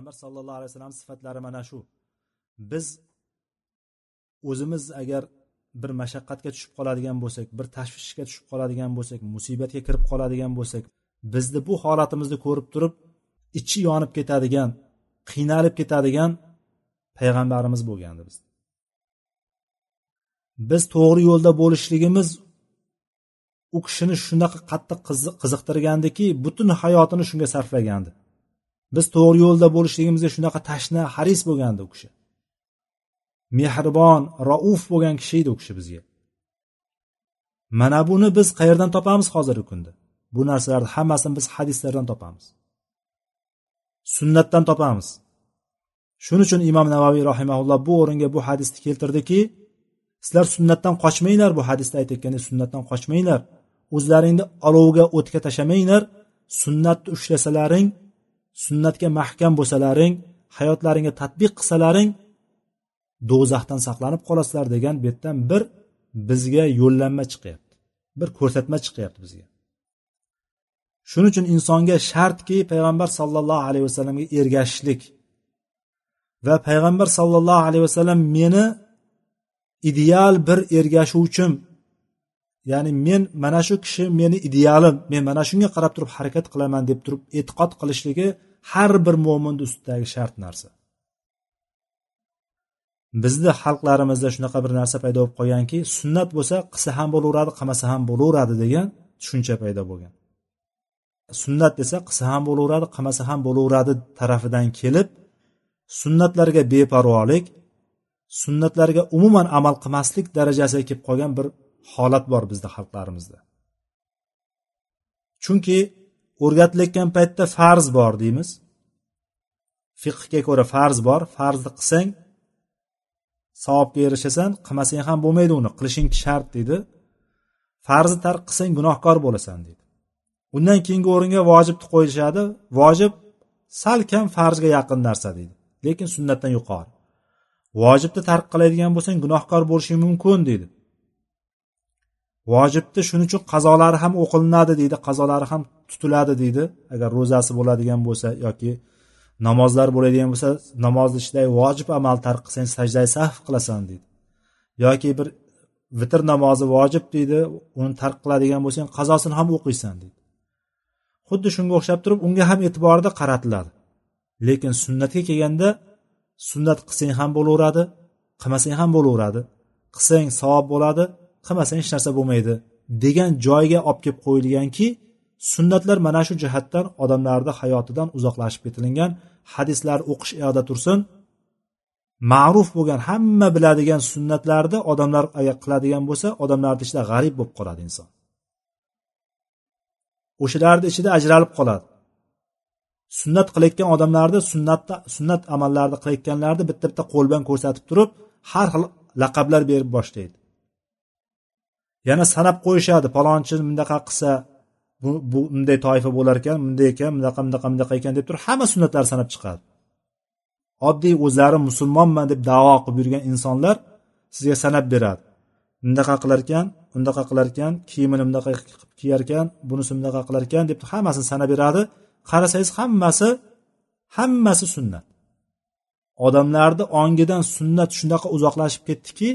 payg'ambar sallallohu alayhi vasallam sifatlari mana shu. Biz o'zimiz agar bir mashaqqatga tushib qoladigan bo'lsak bir tashvishga tushib qoladigan bo'lsak musibatga kirib qoladigan bo'lsak bizni bu holatimizni ko'rib turib ichi yonib ketadigan qiynalib ketadigan payg'ambarimiz bo'lgandi biz. Biz to'g'ri yo'lda bo'lishligimiz u kishini shunaqa qattiq qiziqtirgandiki butun hayotini shunga sarflagandi. Biz to'g'ri yo'lda bo'lishligimizga shunaqa tashna haris bo'lgandi u kishi. Mehribon rauf bo'lgan kishi edi u kishi bizga. Mana buni biz qayerdan topamiz hozirgi kunda? Bu narsalarni hammasini biz hadislardan topamiz. Sunnatdan topamiz. Shuning uchun imom navoiy rahimaulloh bu o'ringa bu hadisni keltirdiki sizlar sunnatdan qochmanglar bu hadisda aytayotgandek sunnatdan qochmanglar. O'zlaringni olovga o'tga tashlamanglar sunnatni ushlasalaring sunnatga mahkam bo'lsalaring hayotlaringga tadbiq qilsalaring do'zaxdan saqlanib qolasizlar degan bu yerdan bir bizga yo'llanma chiqyapti bir ko'rsatma chiqyapti bizga. Shuning uchun insonga shartki payg'ambar sollallohu alayhi vasallamga ergashishlik va payg'ambar sollallohu alayhi vasallam meni ideal bir ergashuvchim ya'ni men mana shu kishi meni idealim men mana shunga qarab turib harakat qilaman deb turib e'tiqod qilishligi har bir mo'minni ustidagi shart narsa. Bizni xalqlarimizda shunaqa bir narsa paydo bo'lib qolganki sunnat bo'lsa qilsa ham bo'laveradi qilmasa ham bo'laveradi degan tushuncha paydo bo'lgan. Sunnat desa qilsa ham bo'laveradi qilmasa ham bo'laveradi tarafidan kelib sunnatlarga beparvolik sunnatlarga umuman amal qilmaslik darajasiga kelib qolgan bir holat bor bizni xalqlarimizda. Chunki o'rgatilayotgan paytda farz bor deymiz. Fiqhga ko'ra farz bor farzni qilsang savobga erishasan qilmasang ham bo'lmaydi uni qilishing shart deydi. Farzni tark qilsang gunohkor bo'lasan deydi. Undan keyingi o'ringa vojibni qo'yishadi vojib salkam farzga yaqin narsa deydi lekin sunnatdan yuqori. Vojibni tark qiladigan bo'lsang gunohkor bo'lishing mumkin deydi. Vojibni shuning uchun qazolari ham o'qilinadi deydi qazolari ham tutiladi deydi. Agar ro'zasi bo'ladigan bo'lsa yoki namozlar bo'ladigan bo'lsa namozni ichidagi vojib amal tark qilsang sajdai sahv qilasan deydi. Yoki bir vitr namozi vojib deydi uni tark qiladigan bo'lsang qazosini ham o'qiysan deydi. Xuddi shunga o'xshab turib unga ham e'tiborda qaratiladi. Lekin sunnatga kelganda sunnat qilsang ham bo'laveradi qilmasang ham bo'laveradi. Qilsang savob bo'ladi qilmasang hech narsa bo'lmaydi degan joyga olib kelib qo'yilganki sunnatlar mana shu jihatdan odamlarni hayotidan uzoqlashib ketilingan hadislar o'qish yoqda tursin. Ma'ruf bo'lgan hamma biladigan sunnatlarni odamlar agar qiladigan bo'lsa odamlarni ichida g'arib bo'lib qoladi inson. O'shalarni ichida ajralib qoladi. Sunnat qilayotgan odamlarni sunnatda sunnat amallarni qilayotganlarni bitta bitta qo'l bilan ko'rsatib turib har xil laqablar berib boshlaydi. Yana sanab qo'yishadi palonchi bunaqa qilsa bu bunday toifa bo'lar ekan bunday ekan bunaqa bunaqa bunaqa ekan deb turib hamma sunnatlarni sanab chiqadi. Oddiy o'zlari musulmonman deb davo qilib yurgan insonlar sizga sanab beradi. Bunaqa qilar ekan bunaqa qilar ekan kiyimini bunaqa qilib kiyar ekan bunisi bunaqa qilar ekan deb hammasini sanab beradi. Qarasangiz hammasi hammasi sunnat. Odamlarni ongidan sunnat shunaqa uzoqlashib ketdiki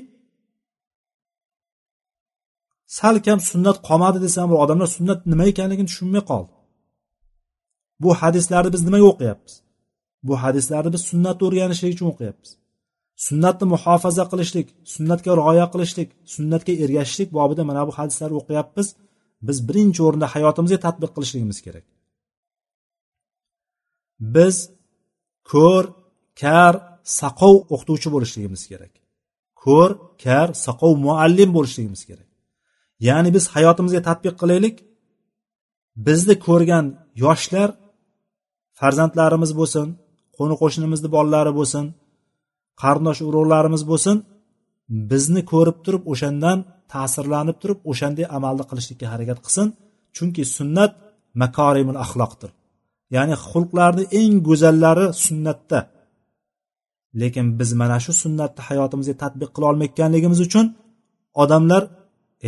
salkam sunnat qolmadi desam bu odamlar sunnat nima ekanligini tushunmay qoldi. Bu hadislarni biz nimaga o'qiyapmiz? Bu hadislarni biz sunnatni o'rganishlik uchun o'qiyapmiz. Sunnatni muhofaza qilishlik sunnatga rioya qilishlik sunnatga ergashishlik bobida mana bu hadislarni o'qiyapmiz. Biz birinchi o'rinda hayotimizga tadbiq qilishligimiz kerak. Biz ko'r kar saqov o'qituvchi bo'lishligimiz kerak. Ko'r kar saqov muallim bo'lishligimiz kerak. Ya'ni biz hayotimizga tadbiq qilaylik. Bizni ko'rgan yoshlar farzandlarimiz bo'lsin qo'ni qo'shnimizni bolalari bo'lsin qarindosh urug'larimiz bo'lsin bizni ko'rib turib o'shandan ta'sirlanib turib o'shanday amalni qilishlikka harakat qilsin. Chunki sunnat makorimul axloqdir. Ya'ni xulqlarni eng go'zallari sunnatda. Lekin biz mana shu sunnatni hayotimizga tadbiq qila olmayotganligimiz uchun odamlar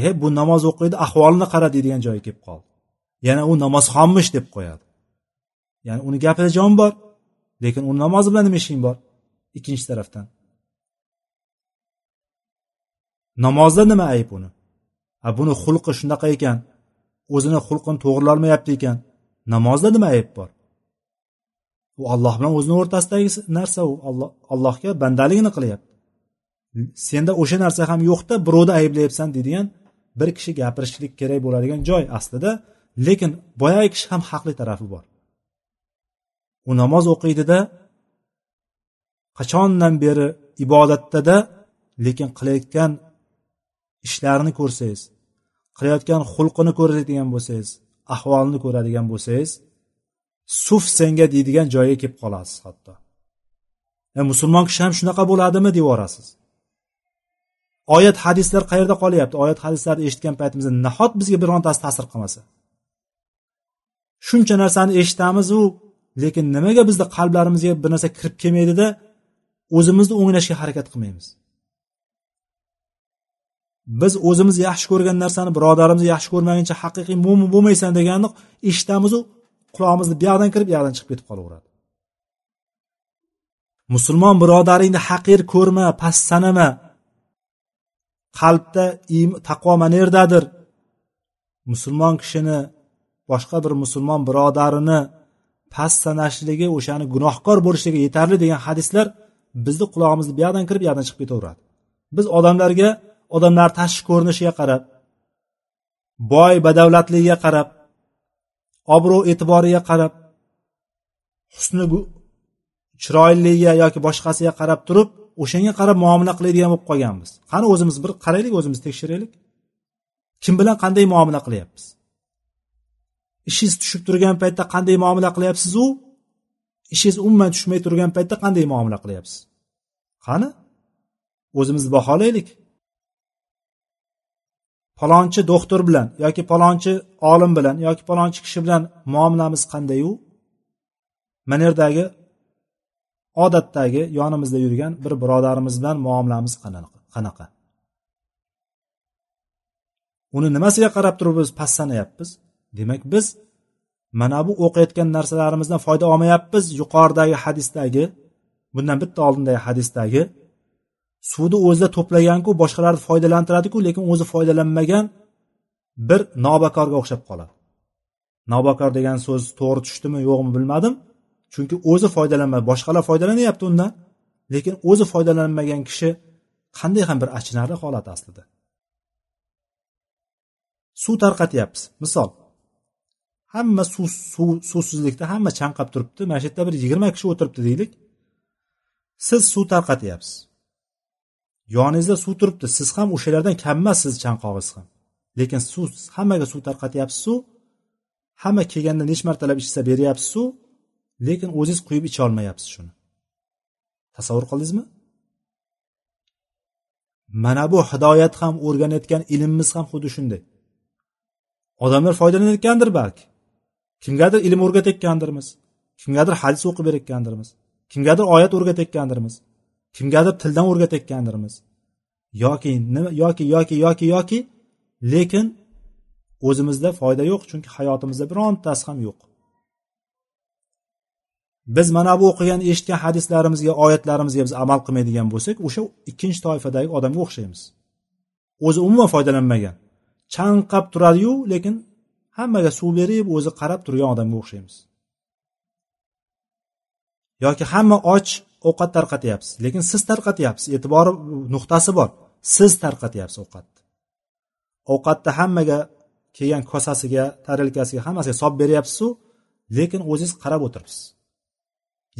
e bu namoz o'qiydi ahvolini qara deydigan joyga kelib qoldi. Yana u namozxonmish deb qo'yadi. Ya'ni uni gapida jon bor lekin uni namozi bilan nima ishing bor? Ikkinchi tarafdan. Namozda nima ayb uni? A buni xulqi shunaqa ekan o'zini xulqini to'g'irlolmayapti ekan. Namozda nima ayb bor? U alloh bilan o'zini o'rtasidagi narsa u. Allohga bandaligini qilyapti. Senda o'sha narsa ham yo'qda birovni ayblayapsan deydigan bir kishi gapirishlik kerak bo'ladigan joy aslida lekin boyagi kishi ham haqli tarafi bor. U namoz o'qiydida qachondan beri ibodatdada lekin qilayotgan ishlarini ko'rsangiz qilayotgan xulqini ko'radigan bo'lsangiz ahvolini ko'radigan bo'lsangiz suf senga deydigan joyga kelib qolasiz hatto. E, musulmon kishi ham shunaqa bo'ladimi deb yuborasiz oyat hadislar qayerda qolyapti? Oyat hadislarni eshitgan paytimizda nahot bizga birontasi ta'sir qilmasa? Shuncha narsani eshitamizu lekin nimaga bizni qalblarimizga bir narsa kirib kelmaydida o'zimizni o'nglashga harakat qilmaymiz? Biz o'zimiz yaxshi ko'rgan narsani birodarimiz yaxshi ko'rmaguncha haqiqiy mo'min bo'lmaysan deganni eshitamizu qulog'imizni bu yoqdan kirib bu yoqdan chiqib ketib qolaveradi. Musulmon birodaringni haqir ko'rma past sanama qalbda taqvo mana yerdadir musulmon kishini boshqa bir musulmon birodarini past sanashligi o'shani gunohkor bo'lishligi yetarli degan hadislar bizni qulog'imizni bu yoqdan kirib bu yoqdan chiqib ketaveradi. Biz odamlarga odamlar tashqi ko'rinishiga qarab boy badavlatligiga qarab obro' e'tiboriga qarab husni chiroyligiga yoki boshqasiga qarab turib o'shanga qarab muomala qiladigan bo'lib qolganmiz. Qani o'zimiz bir qaraylik o'zimiz tekshiraylik. Kim bilan qanday muomala qilyapmiz? Ishingiz tushib turgan paytda qanday muomala qilyapsiz u? Ishingiz umuman tushmay turgan paytda qanday muomala qilyapsiz? Qani? O'zimizni baholaylik. Palonchi doktor bilan yoki palonchi olim bilan yoki palonchi kishi bilan muomalamiz qandayu mana yerdagi odatdagi yonimizda yurgan bir birodarimiz bilan muomalamiz qanaqa uni nimasiga qarab turib biz past sanayapmiz. Demak biz mana bu o'qiyotgan narsalarimizdan foyda olmayapmiz. Yuqoridagi hadisdagi bundan bitta oldindagi hadisdagi suvni o'zida to'plaganku boshqalarni foydalantiradiku lekin o'zi foydalanmagan bir nobakorga o'xshab qoladi. Nobakor degan so'z to'g'ri tushdimi yo'qmi bilmadim. Chunki o'zi foydalanmadi boshqalar foydalanyapti undan. Lekin o'zi foydalanmagan kishi qanday ham bir achinarli holat aslida. Suv tarqatyapmiz. Misol hamma suv suv suvsizlikda hamma chanqab turibdi mana shu yerda bir yigirma kishi o'tiribdi deylik. Siz suv tarqatyapsiz. Yoningizda suv turibdi. Siz ham o'shalardan kammassiz chanqog'ingiz ham. Lekin suv hammaga suv tarqatyapsizu hamma kelganda necha martalab ichsa beryapsizu lekin o'zingiz quyib icholmayapsiz shuni. Tasavvur qildingizmi? Mana bu hidoyat ham o'rganayotgan ilmimiz ham xuddi shunday. Odamlar foydalanayotgandir balki. Kimgadir ilm o'rgatayotgandirmiz. Kimgadir hadis o'qib berayotgandirmiz. Kimgadir oyat o'rgatayotgandirmiz. Kimgadir tildan o'rgatayotgandirmiz. Yoki nima yoki yoki yoki yoki lekin o'zimizda foyda yo'q chunki hayotimizda birontasi ham yo'q. Biz mana bu o'qigan eshitgan hadislarimizga oyatlarimizga biz amal qilmaydigan bo'lsak o'sha ikkinchi toifadagi odamga o'xshaymiz. O'zi umuman foydalanmagan. Chanqab turadiyu lekin hammaga suv berib o'zi qarab turgan odamga o'xshaymiz. Yoki hamma och ovqat tarqatyapsiz lekin siz tarqatyapsiz. E'tibori nuqtasi bor. Siz tarqatyapsiz ovqatni ovqatni hammaga kelgan kosasiga tarelkasiga hammasiga solib beryapsizu lekin o'zingiz qarab o'tiribsiz.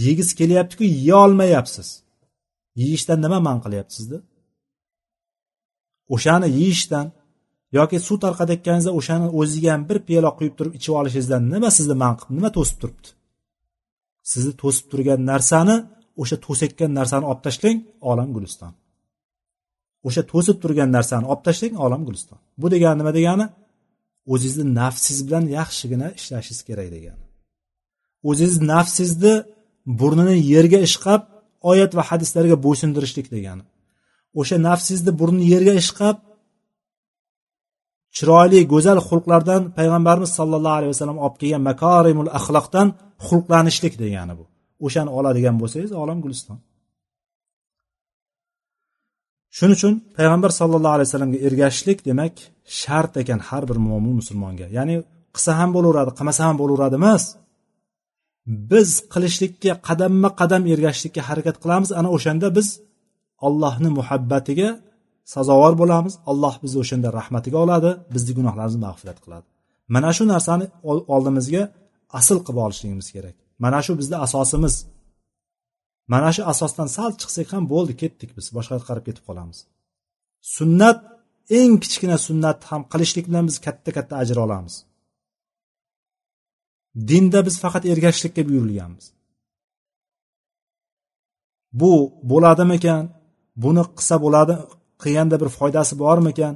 Yegisi kelyaptiku yeyolmayapsiz. Yeyishdan nima man qilyapti sizni o'shani yeyishdan yoki suv tarqatayotganingizda o'shani o'ziga ham bir piyola quyib turib ichib olishingizdan nima sizni man qilib nima to'sib turibdi? Sizni to'sib turgan narsani o'sha to'sayotgan narsani olib tashlang olam guliston. O'sha to'sib turgan narsani olib tashlang olam guliston. Bu degani nima degani? O'zingizni nafsingiz bilan yaxshigina ishlashingiz kerak degani. O'zingiz nafsingizni burnini yerga ishqab oyat va hadislarga bo'ysundirishlik degani. O'sha nafsingizni burnini yerga ishqab chiroyli go'zal xulqlardan payg'ambarimiz sollallohu alayhi vasallam olib kelgan makorimul axloqdan xulqlanishlik degani bu. O'shani oladigan bo'lsangiz olam guliston. Shuning uchun payg'ambar sallallohu alayhi vasallamga ergashishlik demak shart ekan har bir mo'min musulmonga. Ya'ni qilsa ham bo'laveradi qilmasa ham bo'laveradi emas biz qilishlikka qadamma qadam ergashishlikka harakat qilamiz. Ana o'shanda biz allohni muhabbatiga sazovor bo'lamiz. Alloh bizni o'shanda rahmatiga oladi bizni gunohlarimizni mag'firat qiladi. Mana shu narsani oldimizga asl qilib olishligimiz kerak. Mana shu bizni asosimiz. Mana shu asosdan sal chiqsak ham bo'ldi ketdik biz boshqa yoqqa qarab ketib qolamiz. Sunnat eng kichkina sunnatni ham qilishlik bilan biz katta katta ajr olamiz. Dinda biz faqat ergashishlikka buyurilganmiz bu bo'ladimikan? Buni qilsa bo'ladi qilganda bir foydasi bormikan?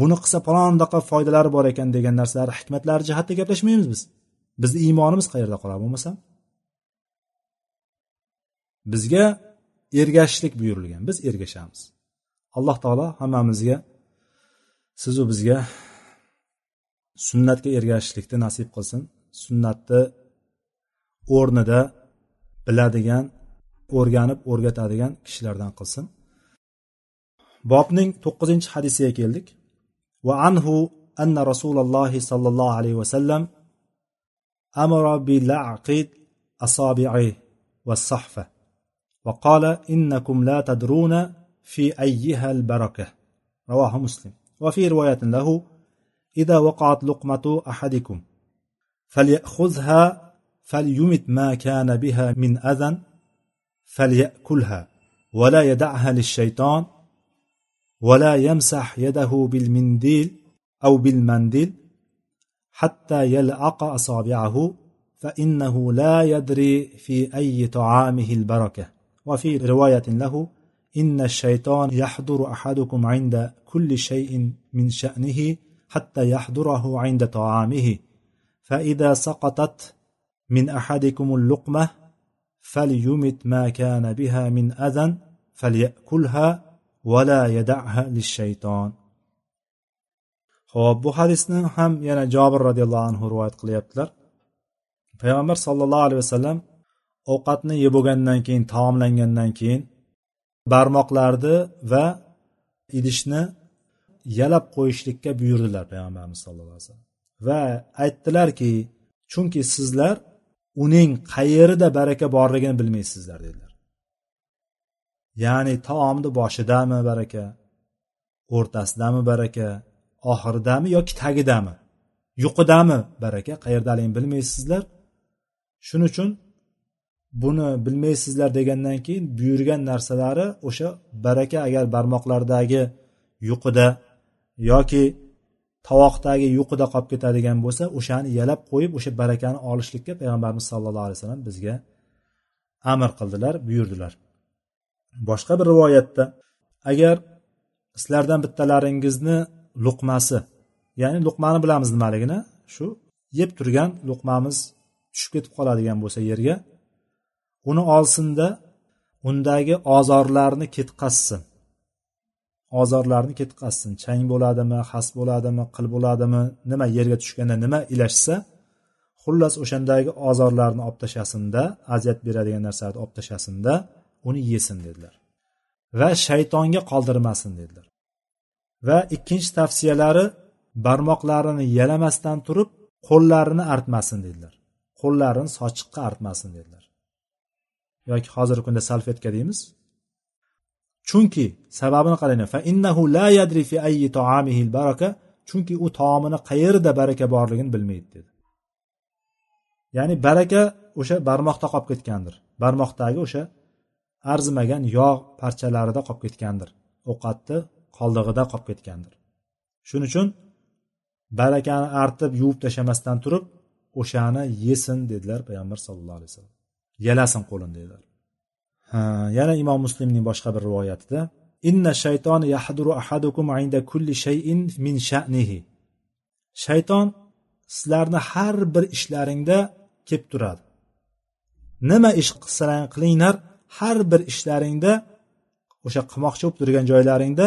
Buni qilsa palondaqa foydalari bor ekan degan narsalar hikmatlari jihatda gaplashmaymiz biz. Bizni iymonimiz qayerda qoladi bo'lmasam? Bizga ergashishlik buyurilgan. Biz ergashamiz. Alloh taolo hammamizga sizu bizga sunnatga ergashishlikni nasib qilsin. Sunnatni o'rnida biladigan o'rganib o'rgatadigan kishilardan qilsin bobning to'qqizinchi hadisiga keldik va anhu anna rasululloh sollallohu alayhi vasallam amara bilaqid asobi'i والصحفة وقال إنكم لا تدرون في أيها البركة رواه مسلم وفي رواية له إذا وقعت لقمة أحدكم فليأخذها فليمت ما كان بها من أذى فليأكلها ولا يدعها للشيطان ولا يمسح يده بالمنديل أو بالمنديل حتى يلعق أصابعه فإنه لا يدري في أي طعامه البركة. وفي رواية له إن الشيطان يحضر أحدكم عند كل شيء من شأنه حتى يحضره عند طعامه. فإذا سقطت من أحدكم اللقمة فليمت ما كان بها من أذى فليأكلها vala yadaha lishayton ho'p bu hadisni ham yana jobir roziyallohu anhu rivoyat qilyaptilar payg'ambar sollallohu alayhi vasallam ovqatni yeb bo'lgandan keyin taomlangandan keyin barmoqlarni va idishni yalab qo'yishlikka buyurdilar payg'ambarimiz sallallohu alayhi vasallam Va aytdilarki chunki sizlar uning qayerida baraka borligini bilmaysizlar dedilar. Ya'ni taomni boshidami baraka o'rtasidami baraka oxiridami yoki tagidami yuqidami baraka qayerdaligini bilmaysizlar. Shuning uchun buni bilmaysizlar degandan keyin buyurgan narsalari o'sha baraka agar barmoqlardagi yuqida yoki tovoqdagi yuqida qolib ketadigan bo'lsa o'shani yalab qo'yib o'sha barakani olishlikka payg'ambarimiz sallallohu alayhi vasallam bizga amr qildilar buyurdilar. Boshqa bir rivoyatda agar sizlardan bittalaringizni luqmasi ya'ni luqmani bilamiz nimaligini shu yeb turgan luqmamiz tushib ketib qoladigan bo'lsa yerga uni olsinda undagi ozorlarni ketqazsin. Ozorlarni ketqazsin. Chang bo'ladimi xas bo'ladimi qil bo'ladimi nima yerga tushganda nima ilashsa xullas o'shandagi ozorlarni olib tashlasinda aziyat beradigan narsalarni olib tashlasinda uni yesin dedilar. Va shaytonga qoldirmasin dedilar. Va ikkinchi tavsiyalari barmoqlarini yalamasdan turib qo'llarini artmasin dedilar. Qo'llarini sochiqqa artmasin dedilar. Yoki hozirgi kunda salfetka deymiz. Chunki sababini qarang fa innahu la yadri fi ayyi taamihi baraka chunki u taomini qayerda baraka borligini bilmaydi dedi. Ya'ni baraka o'sha barmoqda qolib ketgandir. Barmoqdagi o'sha arzimagan yog' parchalarida qolib ketgandir. Ovqatni qoldig'ida qolib ketgandir. Shuning uchun barakani artib yuvib tashlamasdan turib o'shani yesin dedilar payg'ambar sallallohu alayhi vasallam. Yalasin qo'lini dedilar. Yana imom muslimning boshqa bir rivoyatida inna shayton yahduru ahadukum inda kulli shayin min sha'nihi. Shayton sizlarni har bir ishlaringda kelib turadi. Nima ish qilsalaring qilinglar har bir ishlaringda o'sha qilmoqchi bo'lib turgan joylaringda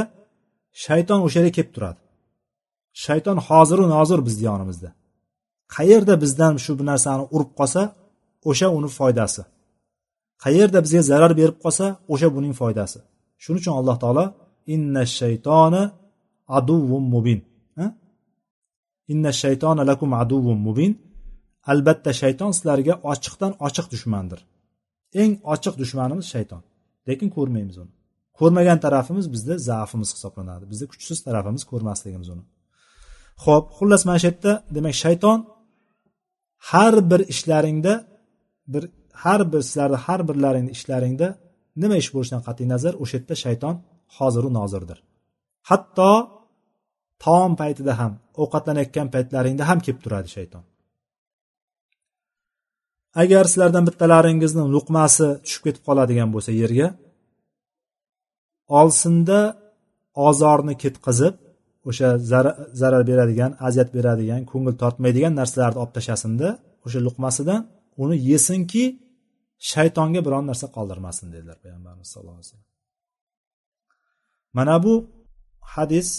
shayton o'sha yerga kelib turadi. Shayton hoziru nozir bizni yonimizda qayerda bizdan shu bir narsani urib qolsa o'sha uni foydasi. Qayerda bizga zarar berib qolsa o'sha buning foydasi. Shuning uchun alloh taolo inna shaytona aduvun mubin. Inna shaytona lakum aduvun mubin. Albatta shayton sizlarga ochiqdan ochiq dushmandir. Eng ochiq dushmanimiz shayton. Lekin ko'rmaymiz uni. Ko'rmagan tarafimiz bizda zaafimiz hisoblanadi. Bizni kuchsiz tarafimiz ko'rmasligimiz uni. Ho'p xullas mana shu yerda demak shayton har bir ishlaringda bir har bir sizlarni har birlaringni ishlaringda nima ish bo'lishidan qat'iy nazar o'sha yerda shayton hoziru nozirdir. Hatto taom paytida ham ovqatlanayotgan paytlaringda ham kelib turadi shayton. Agar sizlardan bittalaringizni luqmasi tushib ketib qoladigan bo'lsa yerga olsinda ozorni ketqizib o'sha zarar beradigan aziyat beradigan ko'ngil tortmaydigan narsalarni olib tashlasinda o'sha luqmasidan uni yesinki shaytonga biron narsa qoldirmasin dedilar payg'ambarimiz sallallohu alayhi vasallam. Mana bu hadis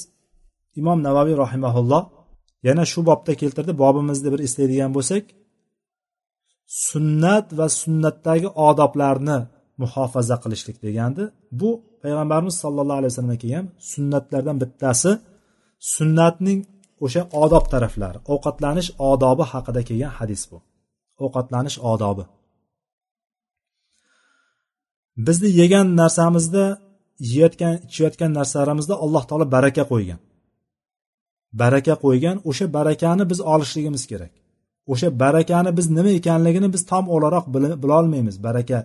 imom navaviy rahimaulloh yana shu bobda keltirdi. Bobimizni bir eslaydigan bo'lsak sunnat va sunnatdagi odoblarni muhofaza qilishlik degandi. Bu payg'ambarimiz sollallohu alayhi vasallamga kelgan sunnatlardan bittasi. Sunnatning o'sha odob taraflari ovqatlanish odobi haqida kelgan hadis bu. Ovqatlanish odobi. Bizni yegan narsamizda yeyotgan ichayotgan narsalarimizda alloh taolo baraka qo'ygan. Baraka qo'ygan o'sha barakani biz olishligimiz kerak. O'sha barakani biz nima ekanligini biz tom o'laroq bilolmaymiz baraka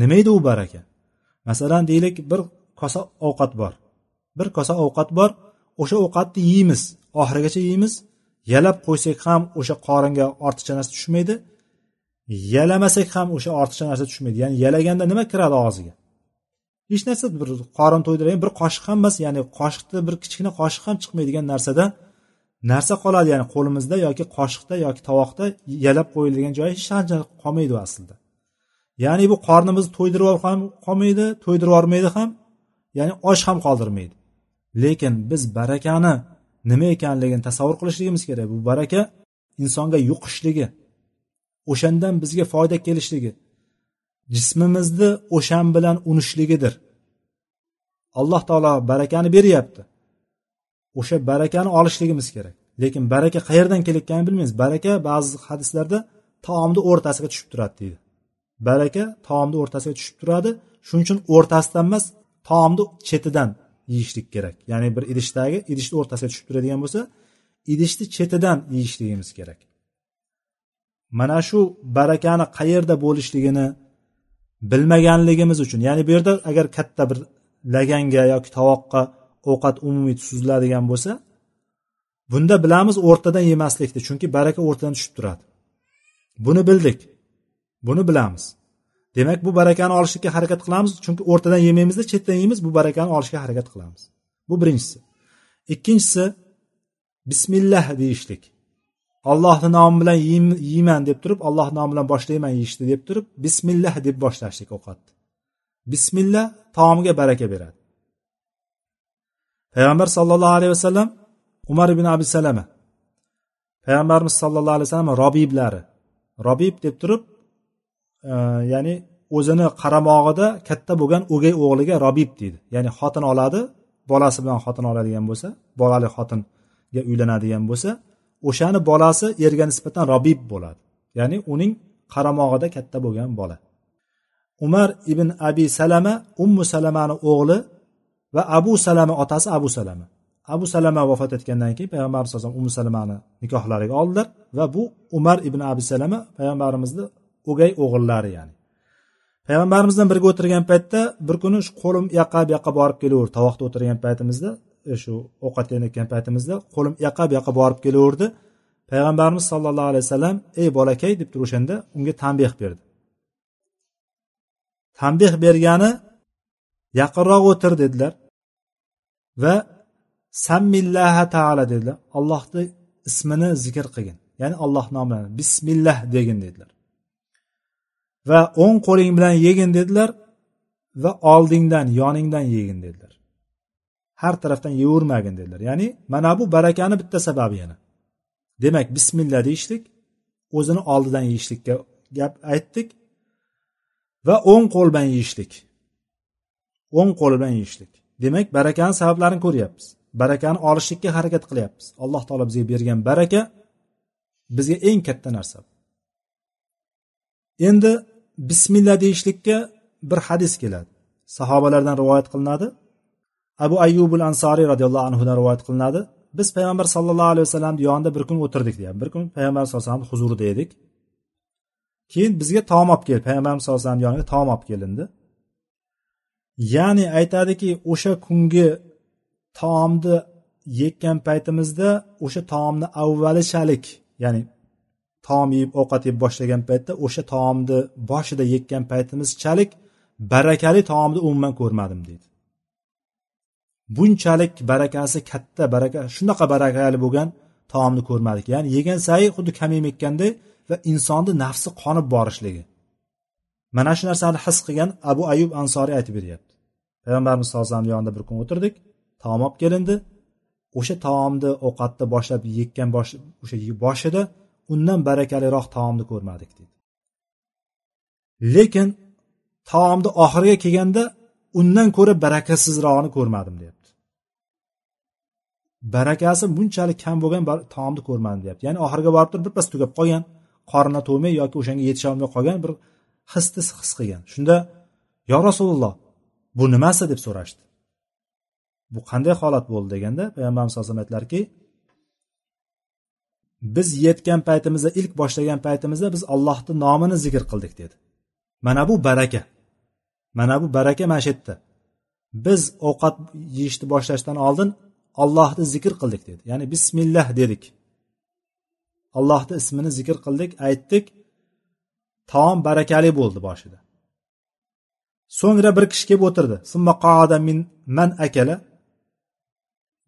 nima edi u baraka? Masalan deylik bir kosa ovqat bor. Bir kosa ovqat bor o'sha ovqatni yeymiz. Oxirigacha yeymiz. Yalab qo'ysak ham o'sha qoringa ortiqcha narsa tushmaydi. Yalamasak ham o'sha ortiqcha narsa tushmaydi. Ya'ni yalaganda nima kiradi og'ziga? Hech narsa bir qorin to'ydiradigan bir qoshiq ham emas ya'ni qoshiqda bir kichkina qoshiq ham chiqmaydigan narsada narsa qoladi. Ya'ni qo'limizda yoki qoshiqda yoki tovoqda yalab qo'yiladigan joyi hech qancha qolmaydi aslida. Ya'ni bu qornimizni to'ydirib ham qolmaydi to'ydirib yubormaydi ham ya'ni och ham qoldirmaydi. Lekin biz barakani nima ekanligini tasavvur qilishligimiz kerak. Bu baraka insonga yuqishligi. O'shandan bizga foyda kelishligi jismimizni o'shan bilan unishligidir alloh taolo barakani beryapti. O'sha barakani olishligimiz kerak. Lekin baraka qayerdan kelayotganini bilmaymiz. Baraka ba'zi hadislarda taomni o'rtasiga tushib turadi deydi. Baraka taomni o'rtasiga tushib turadi. Shuning uchun o'rtasidan emas taomni chetidan yeyishlik kerak. Ya'ni bir idishdagi idishni o'rtasiga tushib turadigan bo'lsa idishni chetidan yeyishligimiz kerak. Mana shu barakani qayerda bo'lishligini bilmaganligimiz uchun ya'ni bu yerda agar katta bir laganga yoki tovoqqa ovqat umumiy suziladigan bo'lsa bunda bilamiz o'rtadan yemaslikni chunki baraka o'rtadan tushib turadi. Buni bildik buni bilamiz. Demak bu barakani olishlikka harakat qilamiz chunki o'rtadan yemaymizda chetdan yeymiz bu barakani olishga harakat qilamiz. Bu birinchisi. Ikkinchisi bismillah deyishlik. Allohni nomi bilan yeyman deb turib allohni nomi bilan boshlayman yeyishni deb turib bismillah deb boshlashlik ovqatni bismillah taomga baraka beradi. Payg'ambar sollallohu alayhi vasallam umar ibn abi salama payg'ambarimiz sollallohu alayhi vasallam robiblari. Robib deb turib e, ya'ni o'zini qaramog'ida katta bo'lgan o'gay o'g'liga robib deydi. Ya'ni xotin oladi bolasi bilan xotin oladigan bo'lsa bolali xotinga uylanadigan bo'lsa o'shani bolasi erga nisbatan robib bo'ladi. Ya'ni uning qaramog'ida katta bo'lgan bola. Umar ibn abi salama ummu salamani o'g'li va abu salama otasi abu salama. Abu salama vafot etgandan keyin payg'ambarimiz alayhisalom ummu salamani nikohlariga oldilar va bu umar ibn abi salama payg'ambarimizni o'gay o'g'illari ya'ni. Payg'ambarimizdan birga o'tirgan paytda bir kuni shu qo'lim yoqqa bu yoqqa borib kelaverdi tovoqda o'tirgan paytimizda E, shu ovqatlanayotgan paytimizda qo'lim u yoqqa bu yoqqa borib kelaverdi. Payg'ambarimiz sollallohu alayhi vasallam ey bolakay deb turib o'shanda unga tanbeh berdi. Tanbeh bergani yaqinroq o'tir dedilar va sammillaha taala dedilar. Allohni ismini zikr qilgin. Ya'ni alloh nomi bismillah degin dedilar. Va o'ng qo'ling bilan yegin dedilar va oldingdan yoningdan yegin dedilar. Har tarafdan yeyavermagin dedilar. Ya'ni mana bu barakani bitta sababi yana. Demak bismillah deyishlik o'zini oldidan yeyishlikka gap aytdik va o'ng qo'l bilan yeyishlik. O'ng qo'l bilan yeyishlik. Demak barakani sabablarini ko'ryapmiz. Barakani olishlikka harakat qilyapmiz. Alloh taolo bizga bergan baraka bizga eng katta narsa endi bismillah deyishlikka bir hadis keladi. Sahobalardan rivoyat qilinadi. Abu ayyubul ansoriy roziyallohu anhudan rivoyat qilinadi. Biz payg'ambar sallallohu alayhi vasallamni yonida bir kun o'tirdik deyapti bir kun payg'ambar sallallohu alayhi vasallam huzurida edik. Keyin bizga taom olib keldi. Payg'ambarimiz sallallohu alayhi vasallam yoniga taom olib kelindi. Ya'ni aytadiki o'sha kungi taomni yekkan paytimizda o'sha taomni avvalichalik ya'ni taom yeb ovqat yeb boshlagan paytda o'sha taomni boshida yekkan paytimizchalik barakali taomni umuman ko'rmadim deydi. Bunchalik barakasi katta baraka shunaqa barakali bo'lgan taomni ko'rmadik. Ya'ni yegan sayi xuddi kam ekkanday va insonni nafsi qonib borishligi. Mana shu narsani his qilgan abu ayub ansoriy aytib beryapti. Payg'ambarimiz sallallohu alayhi vasallam yonida bir kun o'tirdik taom olib kelindi. O'sha taomni ovqatni boshlab yekkan bosh o'sha boshida undan barakaliroq taomni ko'rmadik deydi lekin taomni oxiriga kelganda undan ko'ra barakasizrog'ini ko'rmadim deyapti barakasi bunchalik kam bo'lgan taomni ko'rmadim deyapti. Ya'ni oxiriga borib turib birpas tugab qolgan qorni to'ymay yoki o'shanga yetisholmay qolgan bir hisni his qilgan. Shunda yo rasululloh bu nimasi? deb so'rashdi. Bu qanday holat bo'ldi? deganda payg'ambarimiz alayhi vasallam aytdilarki biz yetgan paytimizda ilk boshlagan paytimizda biz allohni nomini zikr qildik dedi. Mana bu baraka. Mana bu baraka mana shu yerda. Biz ovqat yeyishni boshlashdan oldin ollohni zikr qildik dedi. Ya'ni bismillah dedik. Allohni ismini zikr qildik aytdik. Taom barakali bo'ldi boshida. So'ngra bir kishi kelib o'tirdi. Min man akala.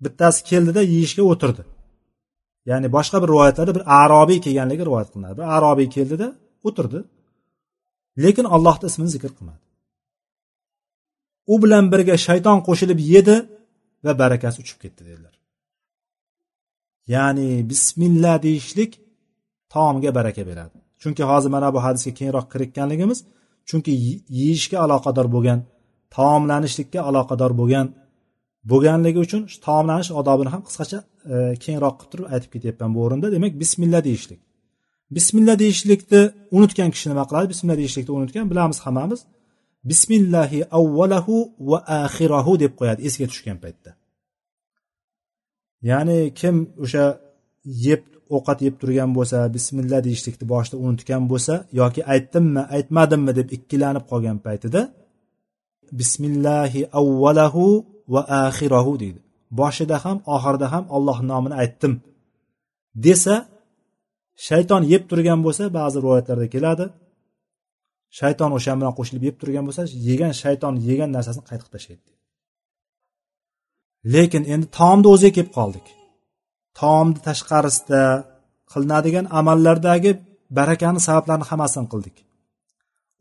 Bittasi keldida yeyishga o'tirdi. Ya'ni boshqa bir rivoyatlarda bir arobiy kelganligi rivoyat qilinadi. Bir arobiy keldida o'tirdi. Lekin allohni ismini zikr qilmadi. U bilan birga shayton qo'shilib yedi. Va barakasi uchib ketdi dedilar. Ya'ni bismillah deyishlik taomga baraka beradi. Chunki hozir mana bu hadisga keyinroq kirayotganligimiz chunki yeyishga aloqador bo'lgan taomlanishlikka aloqador bo'lgan bo'lganligi uchun taomlanish odobini ham qisqacha e, keyinroq qilib turib aytib ketyapman bu o'rinda. Demak bismillah deyishlik. Bismillah deyishlikni unutgan kishi nima qiladi? Bismillah deyishlikni unutgan bilamiz hammamiz. Bismillahi avvalahu va axirahu deb qo'yadi esga tushgan paytda. Ya'ni kim o'sha yeb ovqat yeb turgan bo'lsa bismillah deyishlikni boshida unutgan bo'lsa yoki aytdimmi aytmadimmi deb ikkilanib qolgan paytida bismillahi avvalahu va axirahu deydi. Boshida ham oxirida ham olloh nomini aytdim desa shayton yeb turgan bo'lsa ba'zi rivoyatlarda keladi. Shayton o'sha bilan qo'shilib yeb turgan bo'lsa yegan shayton yegan narsasini qaytib tashlaydi lekin endi taomni o'ziga kelib qoldik. Taomni tashqarisida qilinadigan amallardagi barakani sabablarini hammasini qildik.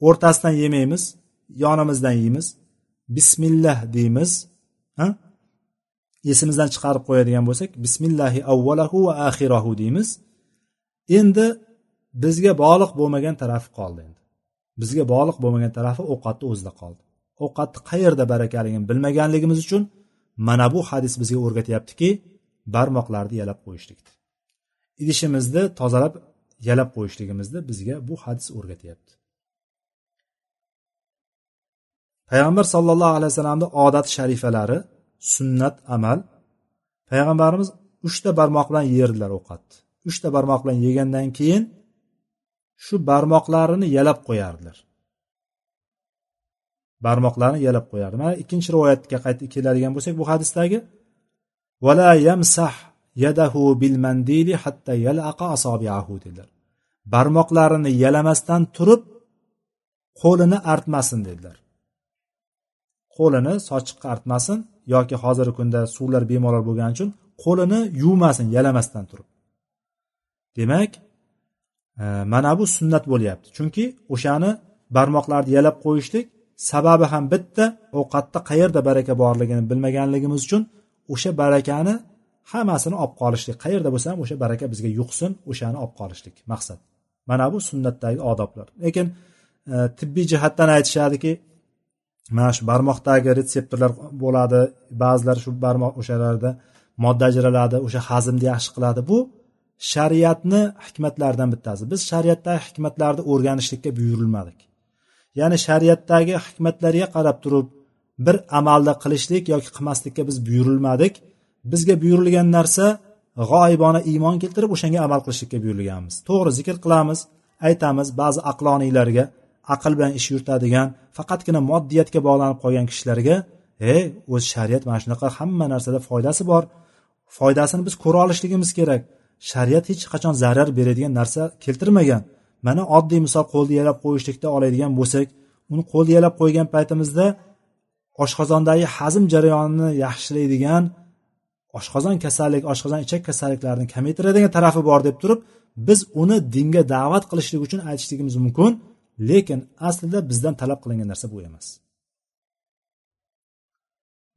O'rtasidan yemaymiz yonimizdan yeymiz bismillah deymiz esimizdan chiqarib qo'yadigan bo'lsak bismillahi avvalahu va axirahu deymiz. Endi bizga bog'liq bo'lmagan tarafi qoldi endi. Bizga bog'liq bo'lmagan tarafi ovqatni o'zida qoldi. Ovqatni qayerda barakaligini bilmaganligimiz uchun mana bu hadis bizga o'rgatyaptiki barmoqlarni yalab qo'yishlikni idishimizni tozalab yalab qo'yishligimizni bizga bu hadis o'rgatyapti. Payg'ambar sollallohu alayhi vasallamni odat sharifalari sunnat amal. Payg'ambarimiz uchta barmoq bilan yerdilar ovqatni. Uchta barmoq bilan yegandan keyin shu barmoqlarini yalab qo'yardilar. Barmoqlarini yalab qo'yardi. Mana ikkinchi rivoyatga qaytib keladigan bo'lsak bu hadisdagi vala yamsah yadahu bil mandili hatta yalaqa asobiahu dedilar. Barmoqlarini yalamasdan turib qo'lini artmasin dedilar. Qo'lini sochiqqa artmasin yoki hozirgi kunda suvlar bemalol bo'lgani uchun qo'lini yuvmasin yalamasdan turib demak mana bu sunnat bo'lyapti. Chunki o'shani barmoqlarni yalab qo'yishlik sababi ham bitta ovqatda qayerda baraka borligini bilmaganligimiz uchun o'sha barakani hammasini olib qolishlik. Qayerda bo'lsa ham o'sha baraka bizga yuqsin o'shani olib qolishlik maqsad. Mana bu sunnatdagi odoblar. Lekin e, tibbiy jihatdan aytishadiki mana shu barmoqdagi retseptorlar bo'ladi ba'zilar shu barmoq o'shalarda modda ajraladi o'sha hazmni yaxshi qiladi. Bu shariatni hikmatlaridan bittasi. Biz shariatdagi hikmatlarni o'rganishlikka buyurilmadik. Ya'ni shariatdagi hikmatlarga qarab turib bir amalni qilishlik yoki qilmaslikka biz buyurilmadik. Bizga buyurilgan narsa g'oyibona iymon keltirib o'shanga amal qilishlikka buyurilganmiz. To'g'ri zikr qilamiz aytamiz ba'zi aqloniylarga aql bilan ish yuritadigan faqatgina moddiyatga bog'lanib qolgan kishilarga e o'zi shariat mana shunaqa hamma narsada foydasi bor. Foydasini biz ko'ra olishligimiz kerak. Shariat hech qachon zarar beradigan narsa keltirmagan. Mana oddiy misol qo'lni yalab qo'yishlikda oladigan bo'lsak uni qo'lni yalab qo'ygan paytimizda oshqozondagi hazm jarayonini yaxshilaydigan oshqozon kasallik oshqozon ichak kasalliklarini kamaytiradigan tarafi bor deb turib biz uni dinga da'vat qilishlik uchun aytishligimiz mumkin lekin aslida bizdan talab qilingan narsa bu emas.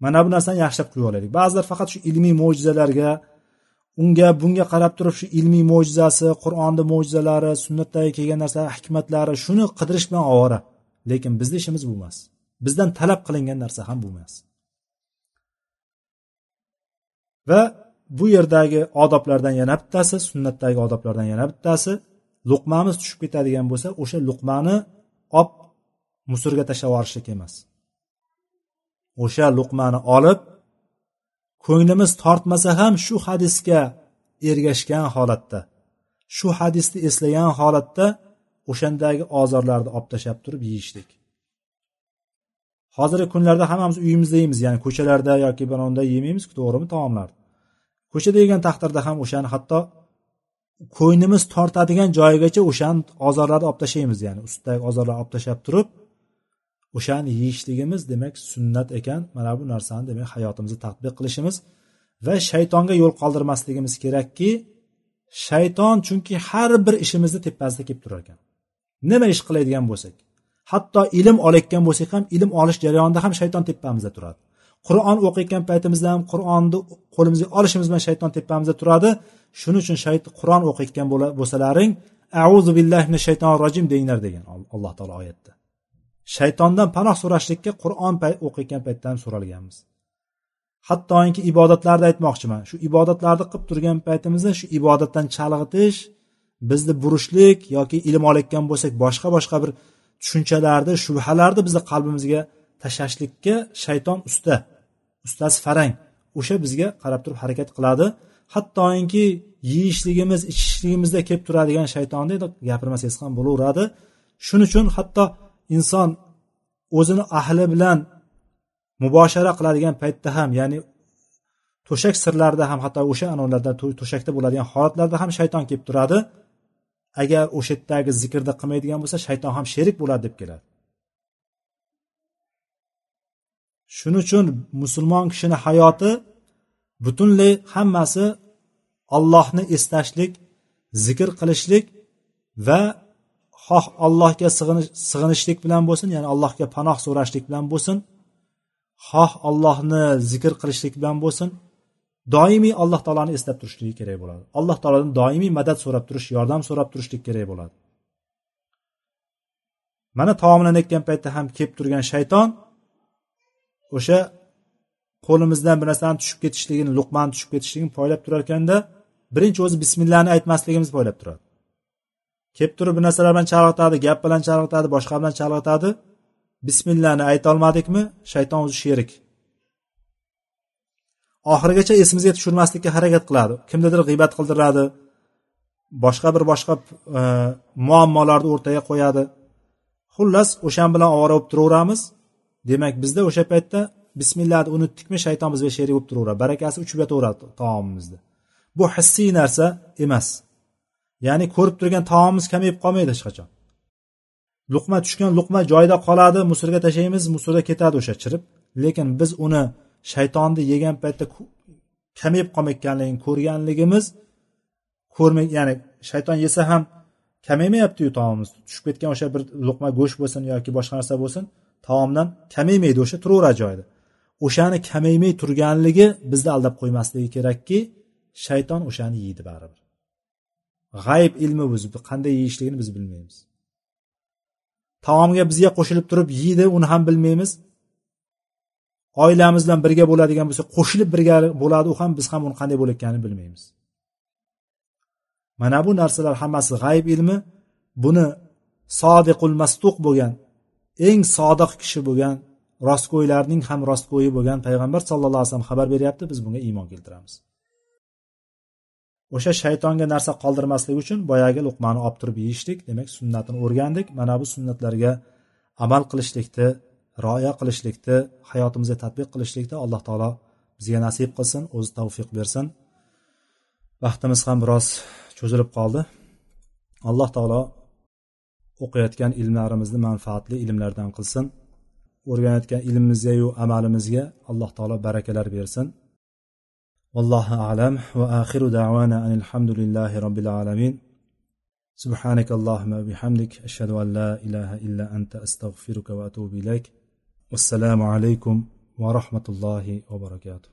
Mana bu narsani yaxshilab qilib olaylik. Ba'zilar faqat shu ilmiy mo'jizalarga unga bunga qarab turib shu ilmiy mo'jizasi qur'onni mo'jizalari sunnatdagi kelgan narsalar hikmatlari shuni qidirish bilan ovora lekin bizni ishimiz bu emas. Bizdan talab qilingan narsa ham bu emas. Va bu yerdagi odoblardan yana bittasi sunnatdagi odoblardan yana bittasi luqmamiz tushib ketadigan bo'lsa o'sha luqmani olib musurga tashlab yuborishlik emas. O'sha luqmani olib ko'nglimiz tortmasa ham shu hadisga ergashgan holatda. Shu hadisni eslagan holatda o'shandagi ozorlarni olib tashlab turib yeyishlik hozirgi kunlarda hammamiz uyimizda yeymiz ya'ni ko'chalarda yoki bironda yemaymiz to'g'rimi taomlarni ko'chada yegan taqdirda ham o'shani hatto ko'nglimiz tortadigan joyigacha o'shani ozorlarni olib tashlaymiz ya'ni ustidagi ozorlarni olib tashlab turib o'shani yeyishligimiz demak sunnat ekan. Mana bu narsani demak hayotimizda tadbiq qilishimiz va shaytonga yo'l qoldirmasligimiz kerakki shayton chunki har bir ishimizni tepasida kelib turar ekan. Nima ish qiladigan bo'lsak hatto ilm olayotgan bo'lsak ham ilm olish jarayonida ham shayton tepamizda turadi. Qur'on o'qiyotgan paytimizda ham qur'onni qo'limizga olishimiz bilan shayton tepamizda turadi. Shuning uchun shayton qur'on o'qiyotgan bo'lsalaring auzu billahi mina shaytonir rojim denglar degan alloh taolo oyatda. Shaytondan panoh so'rashlikka qur'on o'qiyotgan paytda ham so'ralganmiz. Hattoki ibodatlarni aytmoqchiman shu ibodatlarni qilib turgan paytimizda shu ibodatdan chalg'itish bizni burishlik yoki ilm olayotgan bo'lsak boshqa boshqa bir tushunchalarni shubhalarni bizni qalbimizga tashlashlikka shayton usta ustasi farang o'sha bizga qarab turib harakat qiladi. Hattoki yeyishligimiz ichishligimizda kelib turadigan shaytonni gapirmasangiz ham bo'laveradi. Shuning uchun hatto inson o'zini ahli bilan muboshara qiladigan paytda ham ya'ni to'shak sirlarida ham hatto o'sha anavlarda to'shakda bo'ladigan holatlarda ham shayton kelib turadi. Agar o'sha yerdagi zikrni qilmaydigan bo'lsa shayton ham sherik bo'ladi deb keladi. Shuning uchun musulmon kishini hayoti butunlay hammasi ollohni eslashlik zikr qilishlik va xoh allohga sig'inishlik bilan bo'lsin ya'ni allohga panoh so'rashlik bilan bo'lsin. Xoh allohni zikr qilishlik bilan bo'lsin. Doimiy alloh taoloni eslab turishligi kerak bo'ladi. Alloh taolodan doimiy madad so'rab turish yordam so'rab turishlik kerak bo'ladi. Mana taomlanayotgan paytda ham kelib turgan shayton o'sha qo'limizdan bir narsani tushib ketishligini luqmani tushib ketishligini poylab turar ekanda birinchi o'zi bismillahni aytmasligimiz poylab turadi. Kelib turib bir narsalar bilan chalg'itadi gap bilan chalg'itadi boshqa bilan chalg'itadi bismillahni aytolmadikmi shayton o'zi sherik. Oxirigacha esimizga tushirmaslikka harakat qiladi. Kimnidir g'iybat qildiradi boshqa bir boshqa e, muammolarni o'rtaga qo'yadi. Xullas o'shan bilan ovora bo'lib turaveramiz. Demak bizda o'sha paytda bismillahni unutdikmi shayton bizga sherik bo'lib turaveradi. Barakasi uchib yotaveradi taomimizni bu hissiy narsa emas. Ya'ni ko'rib turgan taomimiz kamayib qolmaydi hech qachon. Luqma tushgan luqma joyida qoladi musorga tashlaymiz musorda ketadi o'sha chirib. Lekin biz uni shaytonni yegan paytda kamayib qolmayotganligini ko'rganligimiz ko'rmay ya'ni shayton yesa ham kamaymayaptiyu taomimiz. Tushib ketgan o'sha bir luqma go'sht bo'lsin yoki boshqa narsa bo'lsin taomdan kamaymaydi o'sha turaveradi joyida. O'shani kamaymay turganligi bizni aldab qo'ymasligi kerakki shayton o'shani yeydi baribir. G'ayb ilmi o'zi qanday yeyishligini biz bilmaymiz. Taomga bizga qo'shilib turib yeydi uni ham bilmaymiz. Oilamiz bilan birga bo'ladigan bo'lsa qo'shilib birga bo'ladi u ham biz ham uni qanday bo'layotganini bilmaymiz. Mana bu narsalar hammasi g'ayb ilmi. Buni sodiqul mastuq bo'lgan eng sodiq kishi bo'lgan rostgo'ylarning ham rostgo'yi bo'lgan payg'ambar sallallohu alayhi vasallam xabar beryapti biz bunga iymon keltiramiz. O'sha shaytonga narsa qoldirmaslik uchun boyagi luqmani olib turib yeyishlik demak sunnatini o'rgandik. Mana bu sunnatlarga amal qilishlikni rioya qilishlikni hayotimizga tadbiq qilishlikni alloh taolo bizga nasib qilsin o'zi tavfiq bersin. Vaqtimiz ham biroz cho'zilib qoldi. Alloh taolo o'qiyotgan ilmlarimizni manfaatli ilmlardan qilsin. O'rganayotgan ilmimizgayu amalimizga alloh taolo barakalar bersin. والله أعلم. وآخر دعوانا أن الحمد لله رب العالمين. سبحانك اللهم وبحمدك أشهد أن لا إله إلا أنت أستغفرك وأتوب إليك. والسلام عليكم ورحمة الله وبركاته.